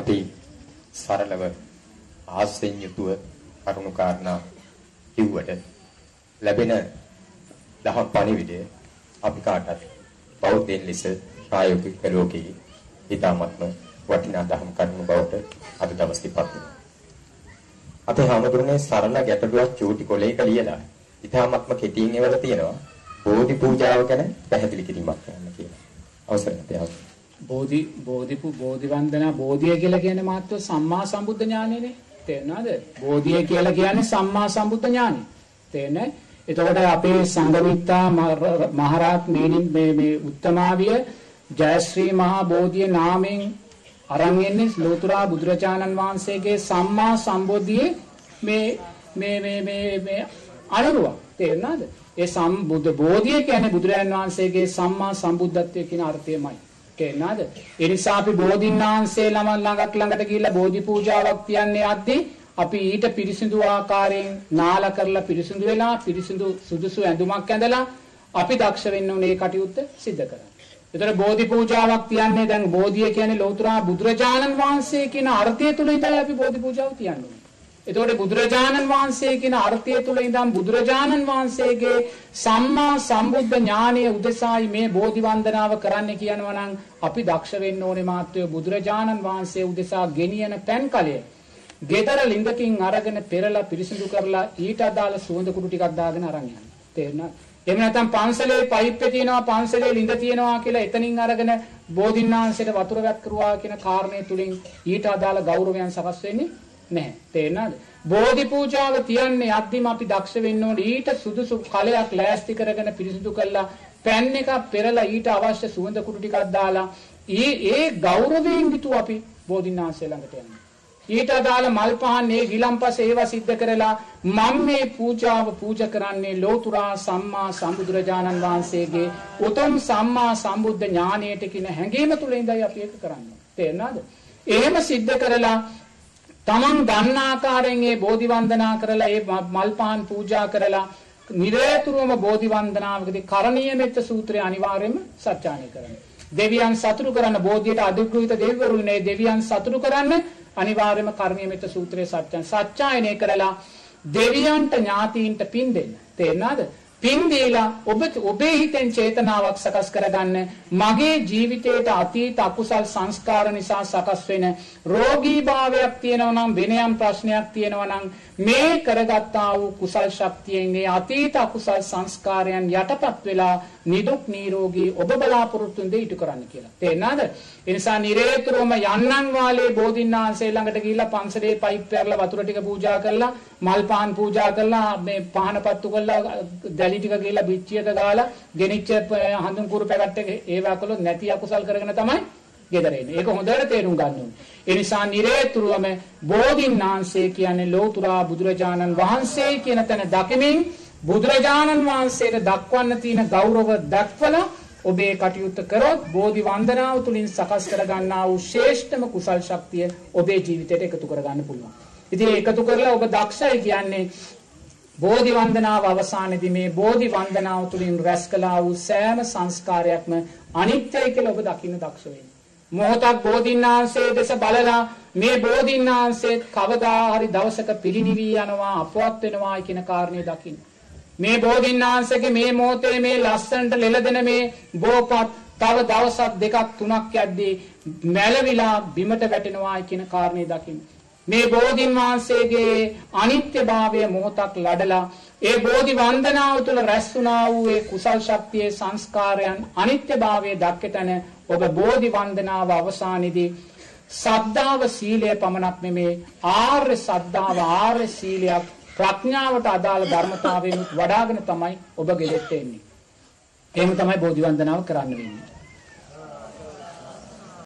අපි සරලව ආසෙන් යුතුව කරුණු කාරණා කිව්වට ලැබෙන දහම් පණිවිඩය අපි කාටත් බෞද්ධයන් ලෙස ප්‍රායෝගික ලෝකයේ ඊටමත්ම වටිනා දහම් කරුණු බවට අද දවසේපත් වෙනවා. අපේ හැමදෙරනේ සරල ගැටලුවක් චූටි කොලයක ලියලා ඊටමත්ම කෙටියෙන් එවලා තියෙනවා. බෝධි පූජාව ගැන පැහැදිලි කිරීමක් කරන්න කියලා. අවසරයි අපේ බෝධි බෝධිපු බෝධි වන්දනා බෝධිය කියලා කියන්නේ මාත්‍ර සම්මා සම්බුද්ධ ඥානෙනේ. තේරෙනවද? බෝධිය කියලා කියන්නේ සම්මා සම්බුද්ධ ඥානෙ. තේරෙන්නේ? එතකොට අපේ සංගමිත්තා මහරහත් මේනින් මේ මේ උත්තමාවිය ජයශ්‍රී මහා බෝධිය නාමයෙන් අරන් එන්නේ ලෝතුරා බුදුරජාණන් වහන්සේගේ සම්මා සම්බෝධියේ මේ මේ මේ මේ මේ අනුරුවක් තේරෙනවද? ඒ සම්බුද්ධ බෝධිය කියන්නේ බුදුරජාණන් වහන්සේගේ සම්මා සම්බුද්ධත්වයේ කියන අර්ථයමයි. තේරෙනවද? ඒ නිසා අපි බෝධින්නාංශේ ළම ළඟට ළඟට ගිහිල්ලා බෝධි පූජාවක් තියන්නේ අද්දී අපි ඊට පිරිසිදු ආකාරයෙන් නාල කරලා පිරිසිදු වෙලා පිරිසිදු සුදුසු ඇඳුමක් ඇඳලා අපි දක්ෂ වෙන්න ඕනේ කටයුත්ත සිද්ධ කරන්න. ඒතර බෝධි පූජාවක් තියන්නේ දැන් බෝධිය කියන්නේ ලෞතර බුදුරජාණන් වහන්සේ කියන අර්ථය තුල ඉඳලා අපි බෝධි පූජාව තියන්නේ. එතකොට බුදුරජාණන් වහන්සේ කියන අර්ථය තුල ඉඳන් බුදුරජාණන් වහන්සේගේ සම්මා සම්බුද්ධ ඥානය උදෙසායි මේ බෝධි වන්දනාව කරන්න කියනවා නම් අපි දක්ෂ වෙන්න ඕනේ මාත්‍රය බුදුරජාණන් වහන්සේ උදෙසා ගෙනියන පෑන් කලය. ගෙදර ලිඳකින් අරගෙන පෙරලා පිරිසිදු කරලා ඊට අදාළ සුවඳ කුඩු ටිකක් දාගෙන අරන් යන්න. තේරුණාද? එහෙම නැත්නම් පන්සලේ පයිප්පේ තියෙනවා පන්සලේ ලිඳ තියෙනවා කියලා එතනින් අරගෙන බෝධින්නාංශයට වතුර වැක් කරුවා කියන කාරණේ තුලින් ඊට අදාළ ගෞරවයන් සකස් වෙන්නේ නැහැ. තේරෙනවද? බෝධි පූජාව තියන්නේ අද්දිම අපි දක්ෂ වෙන්න ඕනේ ඊට සුදුසු කලයක් ලෑස්ති කරගෙන පිරිසිදු කරලා පෑන් එකක් පෙරලා ඊට අවශ්‍ය සුවඳ කුඩු ටිකක් දාලා ඒ ඒ ගෞරවයෙන් යුතුව අපි බෝධිනාංශය ළඟට යනවා. ඊට අදාළ මල් පහන් මේ ගිලම්පස ඒවා සිද්ධ කරලා මම මේ පූජාව පූජා කරන්නේ ලෝතුරා සම්මා සම්බුදුරජාණන් වහන්සේගේ උතුම් සම්මා සම්බුද්ධ ඥානයට කියන හැඟීම තුළ ඉඳයි අපි ඒක කරන්නේ. තේරෙනවද? එහෙම සිද්ධ කරලා තමන් දන්න ආකාරයෙන් ඒ බෝධි වන්දනා කරලා ඒ මල් පහන් පූජා කරලා නිරේතුරුවම බෝධි වන්දනාවකදී කරණීය මෙත්ත සූත්‍රය අනිවාර්යයෙන්ම සත්‍යාණය කරන්න. දෙවියන් සතුටු කරන්න බෝධියට අධිග්‍රහිත දෙවිවරුනේ දෙවියන් සතුටු කරන්න අනිවාර්යයෙන්ම කරණීය මෙත්ත සූත්‍රයේ සත්‍යයන් සත්‍යායනය කරලා දෙවියන්ට ඥාතීන්ට පින් දෙන්න. තේරෙනවද? පින් දීලා ඔබ ඔබේ හිතෙන් චේතනාවක් සකස් කරගන්න මගේ ජීවිතයට අතීත අකුසල් සංස්කාර නිසා සකස් වෙන රෝගීභාවයක් තියෙනවා නම් වෙන යම් ප්‍රශ්නයක් තියෙනවා නම් මේ කරගත්තා වූ කුසල් ශක්තියෙන් මේ අතීත අකුසල් සංස්කාරයන් යටපත් වෙලා නිදුක් නිරෝගී ඔබ බලාපොරොත්තු වෙන දේ ඉටු කරන්න කියලා. තේරෙනවද? ඒ නිසා නිරේතුරුවම යන්නන් වාලේ බෝධින්නාංශේ ළඟට ගිහිල්ලා පන්සලේ පයිප් පැරලා වතුර ටික පූජා කරලා මල් පහන් පූජා කරලා මේ පහන පත්තු කරලා දැලි ටික ගිහිල්ලා පිච්චියක දාලා ගෙනිච්ච හඳුන් කුරු පැකට් එක ඒවා කළොත් නැති අකුසල් කරගෙන තමයි ගෙදර එන්නේ. ඒක හොඳට තේරුම් ගන්න ඕනේ. ඒ නිසා නිරේතුරුවම බෝධින්නාංශේ කියන්නේ ලෝතුරා බුදුරජාණන් වහන්සේ කියන තැන දකිමින් බුදුරජාණන් වහන්සේට දක්වන්න තියෙන ගෞරව දක්වලා ඔබේ කටයුත්ත කරොත් බෝධි වන්දනාව තුළින් සකස් කරගන්නා වූ ශ්‍රේෂ්ඨම කුසල් ශක්තිය ඔබේ ජීවිතයට එකතු කරගන්න පුළුවන්. ඉතින් එකතු කරලා ඔබ දක්ෂයි කියන්නේ බෝධි වන්දනාව අවසානයේදී මේ බෝධි වන්දනාව තුළින් රැස් කළා වූ සෑම සංස්කාරයක්ම අනිත්‍යයි කියලා ඔබ දකින්න දක්ෂ වෙන්න. මොහොතක් බෝධින්නාංශයේ දෙස බලලා මේ බෝධින්නාංශයේ කවදා හරි දවසක පිළිනිවි යනවා අපවත් වෙනවා කියන කාරණේ දකින්න. මේ බෝධින්නාංශගේ මේ මොහොතේ මේ ලස්සනට ලෙලදෙන මේ බෝපත් තව දවසක් දෙකක් තුනක් යද්දී මැලවිලා බිමට වැටෙනවා කියන කාරණේ දකින්න. මේ බෝධින් වහන්සේගේ අනිත්‍යභාවය මොහොතක් ලඩලා ඒ බෝධි වන්දනාව තුළ රැස් වුණා වූ ඒ කුසල් ශක්තියේ සංස්කාරයන් අනිත්‍යභාවය දක්කතන ඔබ බෝධි වන්දනාව අවසානයේදී සද්ධාව සීලය පමණක් නෙමේ ආර්ය සද්ධාව ආර්ය සීලයක් ප්‍රඥාවට අදාළ ධර්මතාවයෙන් වඩාගෙන තමයි ඔබ ගෙදෙට්ට එන්නේ. එහෙම තමයි බෝධි වන්දනාව කරන්න වෙන්නේ.